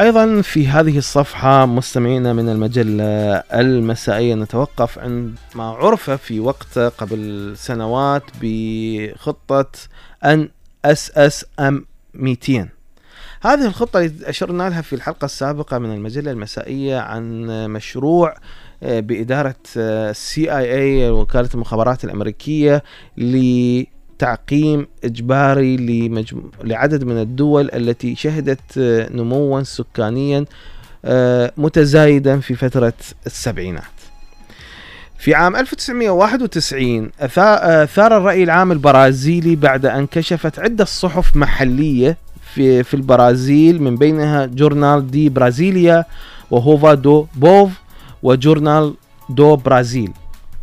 أيضا في هذه الصفحة مستمعينا من المجلة المسائية نتوقف عند ما عرف في وقت قبل سنوات بخطة NSSM 200 هذه الخطة اللي أشرنا لها في الحلقة السابقة من المجلة المسائية عن مشروع آه، بإدارة ال CIA وكالة المخابرات الأمريكية لتعقيم إجباري لمجم... لعدد من الدول التي شهدت آه، نموا سكانيا آه، متزايدا في فترة السبعينات. في عام 1991 أثار الرأي العام البرازيلي بعد أن كشفت عدة صحف محلية في, في البرازيل من بينها جورنال دي برازيليا وهورا دو بوفو وجورنال دو برازيل.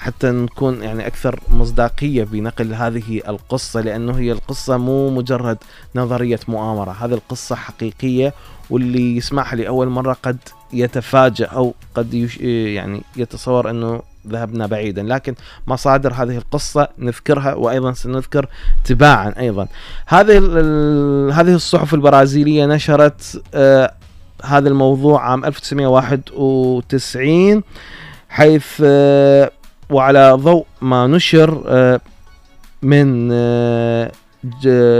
حتى نكون يعني أكثر مصداقية بنقل هذه القصة لأنه هي القصة مو مجرد نظرية مؤامرة، هذه القصة حقيقية واللي يسمعها لأول مرة قد يتفاجأ أو قد يعني يتصور أنه ذهبنا بعيدا. لكن مصادر هذه القصة نذكرها وأيضا سنذكر تباعا أيضا. هذه هذه الصحف البرازيلية نشرت آه هذا الموضوع عام 1991 حيث آه وعلى ضوء ما نشر آه من آه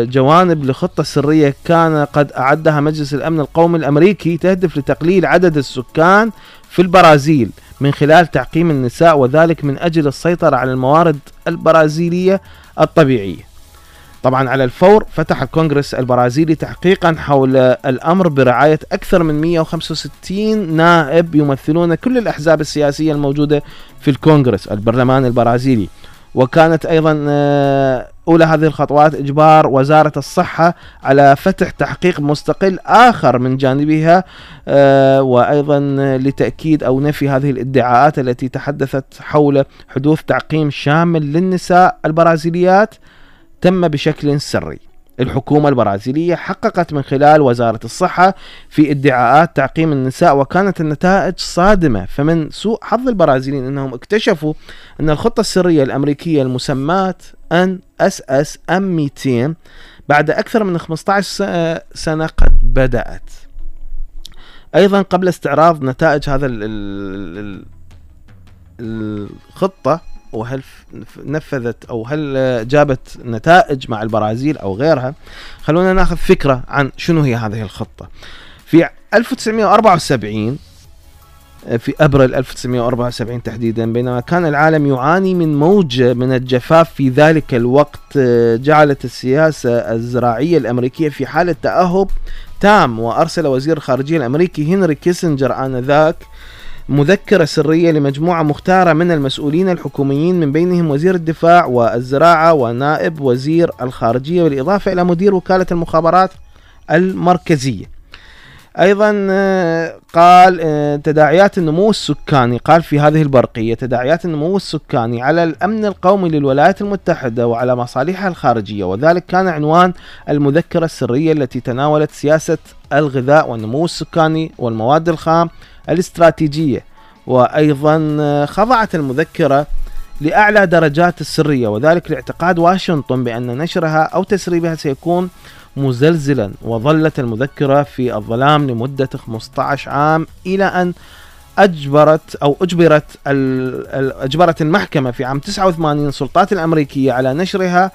جوانب لخطة سرية كان قد أعدها مجلس الأمن القومي الأمريكي تهدف لتقليل عدد السكان في البرازيل من خلال تعقيم النساء وذلك من أجل السيطرة على الموارد البرازيلية الطبيعية. طبعا على الفور فتح الكونغرس البرازيلي تحقيقا حول الأمر برعاية أكثر من 165 نائب يمثلون كل الأحزاب السياسية الموجودة في الكونغرس البرلمان البرازيلي. وكانت أيضا آه، أولى هذه الخطوات إجبار وزارة الصحة على فتح تحقيق مستقل آخر من جانبها آه، وأيضا لتأكيد أو نفي هذه الادعاءات التي تحدثت حول حدوث تعقيم شامل للنساء البرازيليات تم بشكل سري. الحكومة البرازيلية حققت من خلال وزارة الصحة في ادعاءات تعقيم النساء وكانت النتائج صادمة. فمن سوء حظ البرازيليين أنهم اكتشفوا أن الخطة السرية الأمريكية المسماة NSSM 200 بعد أكثر من 15 سنة قد بدأت. أيضا قبل استعراض نتائج هذا الخطة وهل نفذت أو هل جابت نتائج مع البرازيل أو غيرها. خلونا ناخذ فكرة عن شنو هي هذه الخطة. في 1974 في أبريل 1974 تحديدا بينما كان العالم يعاني من موجة من الجفاف في ذلك الوقت جعلت السياسة الزراعية الأمريكية في حالة تأهب تام وأرسل وزير الخارجية الأمريكي هنري كيسنجر آنذاك مذكرة سرية لمجموعة مختارة من المسؤولين الحكوميين من بينهم وزير الدفاع والزراعة ونائب وزير الخارجية بالإضافة إلى مدير وكالة المخابرات المركزية. أيضا آه، قال آه، تداعيات النمو السكاني قال في هذه البرقية تداعيات النمو السكاني على الأمن القومي للولايات المتحدة وعلى مصالحها الخارجية. وذلك كان عنوان المذكرة السرية التي تناولت سياسة الغذاء والنمو السكاني والمواد الخام الاستراتيجية. وأيضا خضعت المذكرة لأعلى درجات السرية وذلك لاعتقاد واشنطن بأن نشرها أو تسريبها سيكون مزلزلا. وظلت المذكرة في الظلام لمدة 15 عام إلى أن أجبرت أو أجبرت أجبرت المحكمة في عام 89 السلطات الأمريكية على نشرها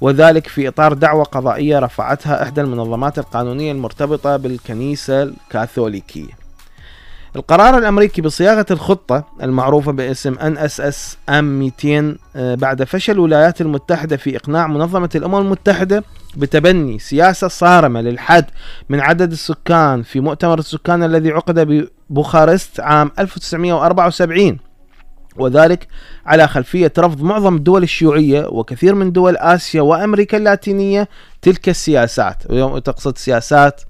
وذلك في إطار دعوة قضائية رفعتها إحدى المنظمات القانونية المرتبطة بالكنيسة الكاثوليكية. القرار الأمريكي بصياغة الخطة المعروفة باسم ام 200 بعد فشل الولايات المتحدة في إقناع منظمة الأمم المتحدة بتبني سياسة صارمة للحد من عدد السكان في مؤتمر السكان الذي عقد ببوخارست عام 1974 وذلك على خلفية رفض معظم الدول الشيوعية وكثير من دول آسيا وأمريكا اللاتينية تلك السياسات. تقصد سياسات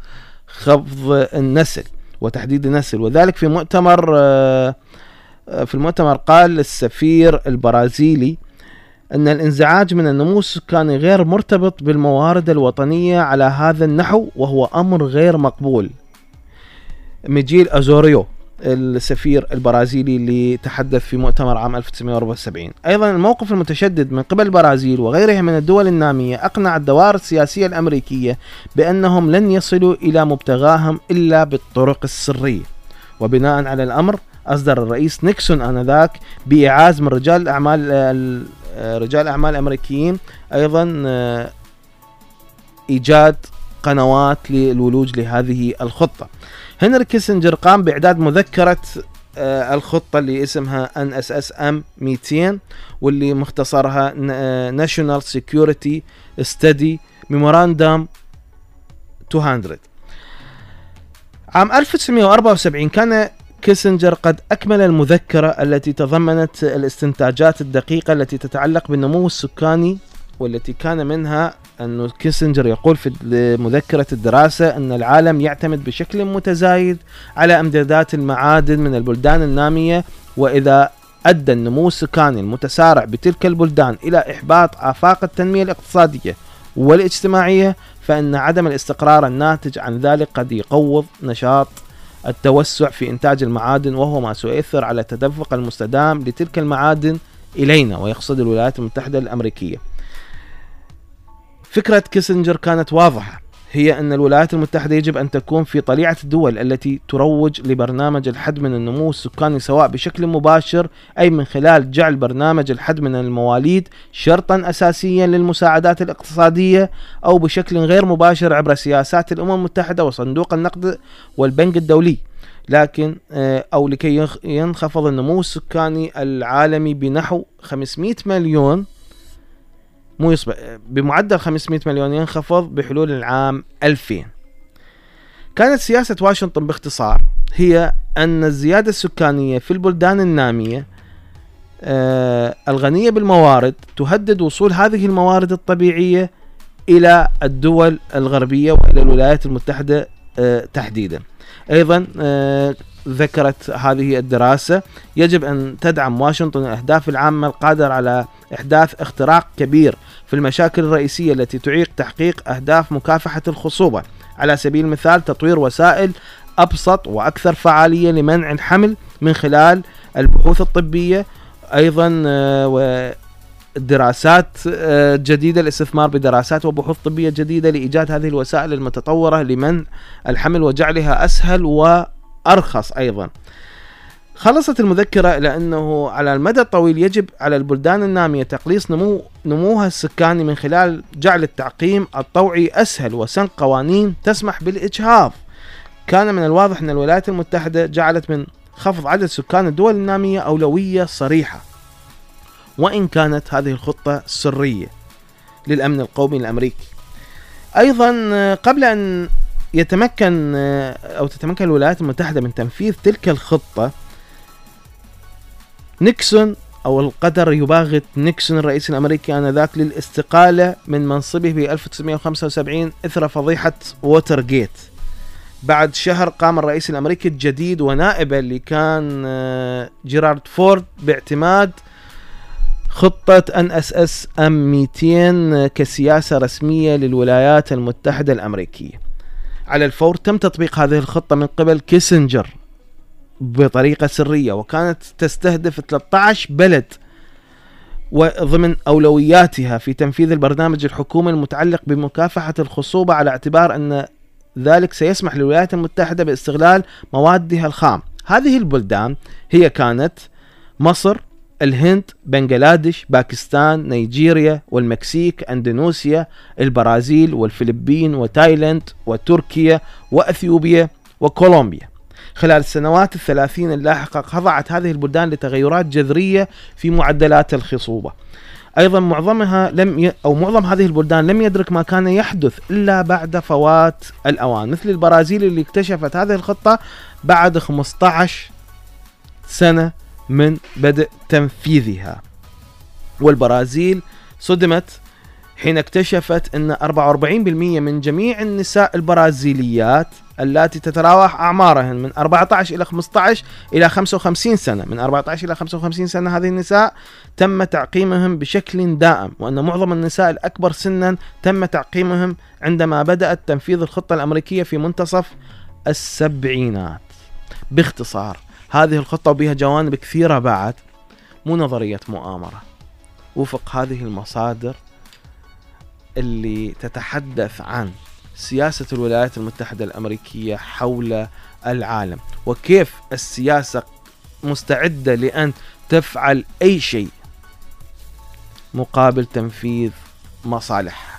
خفض النسل. وتحديد النسل. وذلك في مؤتمر آه، آه، في المؤتمر قال السفير البرازيلي أن الإنزعاج من النمو السكاني غير مرتبط بالموارد الوطنية على هذا النحو وهو أمر غير مقبول. ميجيل أزوريو. السفير البرازيلي اللي تحدث في مؤتمر عام 1974 أيضا الموقف المتشدد من قبل البرازيل وغيرها من الدول النامية أقنع الدوائر السياسية الأمريكية بأنهم لن يصلوا إلى مبتغاهم إلا بالطرق السرية. وبناء على الأمر أصدر الرئيس نيكسون آنذاك بإعاز من رجال الأعمال رجال الأعمال الأمريكيين أيضا إيجاد قنوات للولوج لهذه الخطة. هنري كيسنجر قام بإعداد مذكرة آه، الخطة اللي اسمها NSSM 200 واللي مختصرها National Security Study Memorandum 200 عام 1974 كان كيسنجر قد أكمل المذكرة التي تضمنت الاستنتاجات الدقيقة التي تتعلق بالنمو السكاني والتي كان منها أنه كيسنجر يقول في مذكرة الدراسة أن العالم يعتمد بشكل متزايد على أمدادات المعادن من البلدان النامية وإذا أدى النمو السكاني المتسارع بتلك البلدان إلى إحباط آفاق التنمية الاقتصادية والاجتماعية فإن عدم الاستقرار الناتج عن ذلك قد يقوض نشاط التوسع في إنتاج المعادن وهو ما سيؤثر على التدفق المستدام لتلك المعادن إلينا ويقصد الولايات المتحدة الأمريكية. فكرة كيسنجر كانت واضحة. هي أن الولايات المتحدة يجب أن تكون في طليعة الدول التي تروج لبرنامج الحد من النمو السكاني سواء بشكل مباشر أي من خلال جعل برنامج الحد من المواليد شرطا أساسيا للمساعدات الاقتصادية أو بشكل غير مباشر عبر سياسات الأمم المتحدة وصندوق النقد والبنك الدولي. لكن آه، أو لكي ينخفض النمو السكاني العالمي بنحو 500 مليون مو يصبح بمعدل 500 مليون ينخفض بحلول العام 2000 كانت سياسة واشنطن باختصار هي أن الزيادة السكانية في البلدان النامية آه الغنية بالموارد تهدد وصول هذه الموارد الطبيعية إلى الدول الغربية وإلى الولايات المتحدة تحديدا. أيضا آه ذكرت هذه الدراسة. يجب أن تدعم واشنطن الأهداف العامة القادرة على إحداث اختراق كبير في المشاكل الرئيسية التي تعيق تحقيق أهداف مكافحة الخصوبة. على سبيل المثال تطوير وسائل أبسط وأكثر فعالية لمنع الحمل من خلال البحوث الطبية. أيضا آه، دراسات آه، جديدة الاستثمار بدراسات وبحوث طبية جديدة لإيجاد هذه الوسائل المتطورة لمنع الحمل وجعلها أسهل وأرخص أيضا. خلصت المذكرة إلى أنه على المدى الطويل يجب على البلدان النامية تقليص نمو نموها السكاني من خلال جعل التعقيم الطوعي أسهل وسن قوانين تسمح بالإجهاض. كان من الواضح أن الولايات المتحدة جعلت من خفض عدد سكان الدول النامية أولوية صريحة. وإن كانت هذه الخطة سرية للأمن القومي الأمريكي. أيضا قبل أن يتمكن أو تتمكن الولايات المتحدة من تنفيذ تلك الخطة نيكسون أو القدر يباغت نيكسون الرئيس الأمريكي آنذاك للاستقالة من منصبه ب 1975 إثر فضيحة ووتر جيت بعد شهر قام الرئيس الأمريكي الجديد ونائبه اللي كان آه، جيرارد فورد باعتماد خطة NSSM 200 كسياسة رسمية للولايات المتحدة الأمريكية. على الفور تم تطبيق هذه الخطة من قبل كيسنجر بطريقة سرية وكانت تستهدف 13 بلد وضمن أولوياتها في تنفيذ البرنامج الحكومي المتعلق بمكافحة الخصوبة على اعتبار أن ذلك سيسمح للولايات المتحدة باستغلال موادها الخام. هذه البلدان هي كانت مصر الهند بنغلاديش باكستان نيجيريا والمكسيك أندونيسيا البرازيل والفلبين وتايلاند وتركيا وأثيوبيا وكولومبيا. خلال السنوات الثلاثين اللاحقة خضعت هذه البلدان لتغيرات جذرية في معدلات الخصوبة. أيضا معظمها لم ي... أو معظم هذه البلدان لم يدرك ما كان يحدث إلا بعد فوات الأوان. مثل البرازيل اللي اكتشفت هذه الخطة بعد 15 سنة من بدء تنفيذها. والبرازيل صدمت حين اكتشفت إن 44% من جميع النساء البرازيليات التي تتراوح أعمارهن من 14 إلى 15 إلى 55 سنة. من 14 إلى 55 سنة هذه النساء تم تعقيمهم بشكل دائم وأن معظم النساء الأكبر سنا تم تعقيمهم عندما بدأت تنفيذ الخطة الأمريكية في منتصف السبعينات. باختصار هذه الخطة وبها جوانب كثيرة بعد مو نظرية مؤامرة وفق هذه المصادر اللي تتحدث عن سياسة الولايات المتحدة الأمريكية حول العالم وكيف السياسة مستعدة لأن تفعل أي شيء مقابل تنفيذ مصالحها.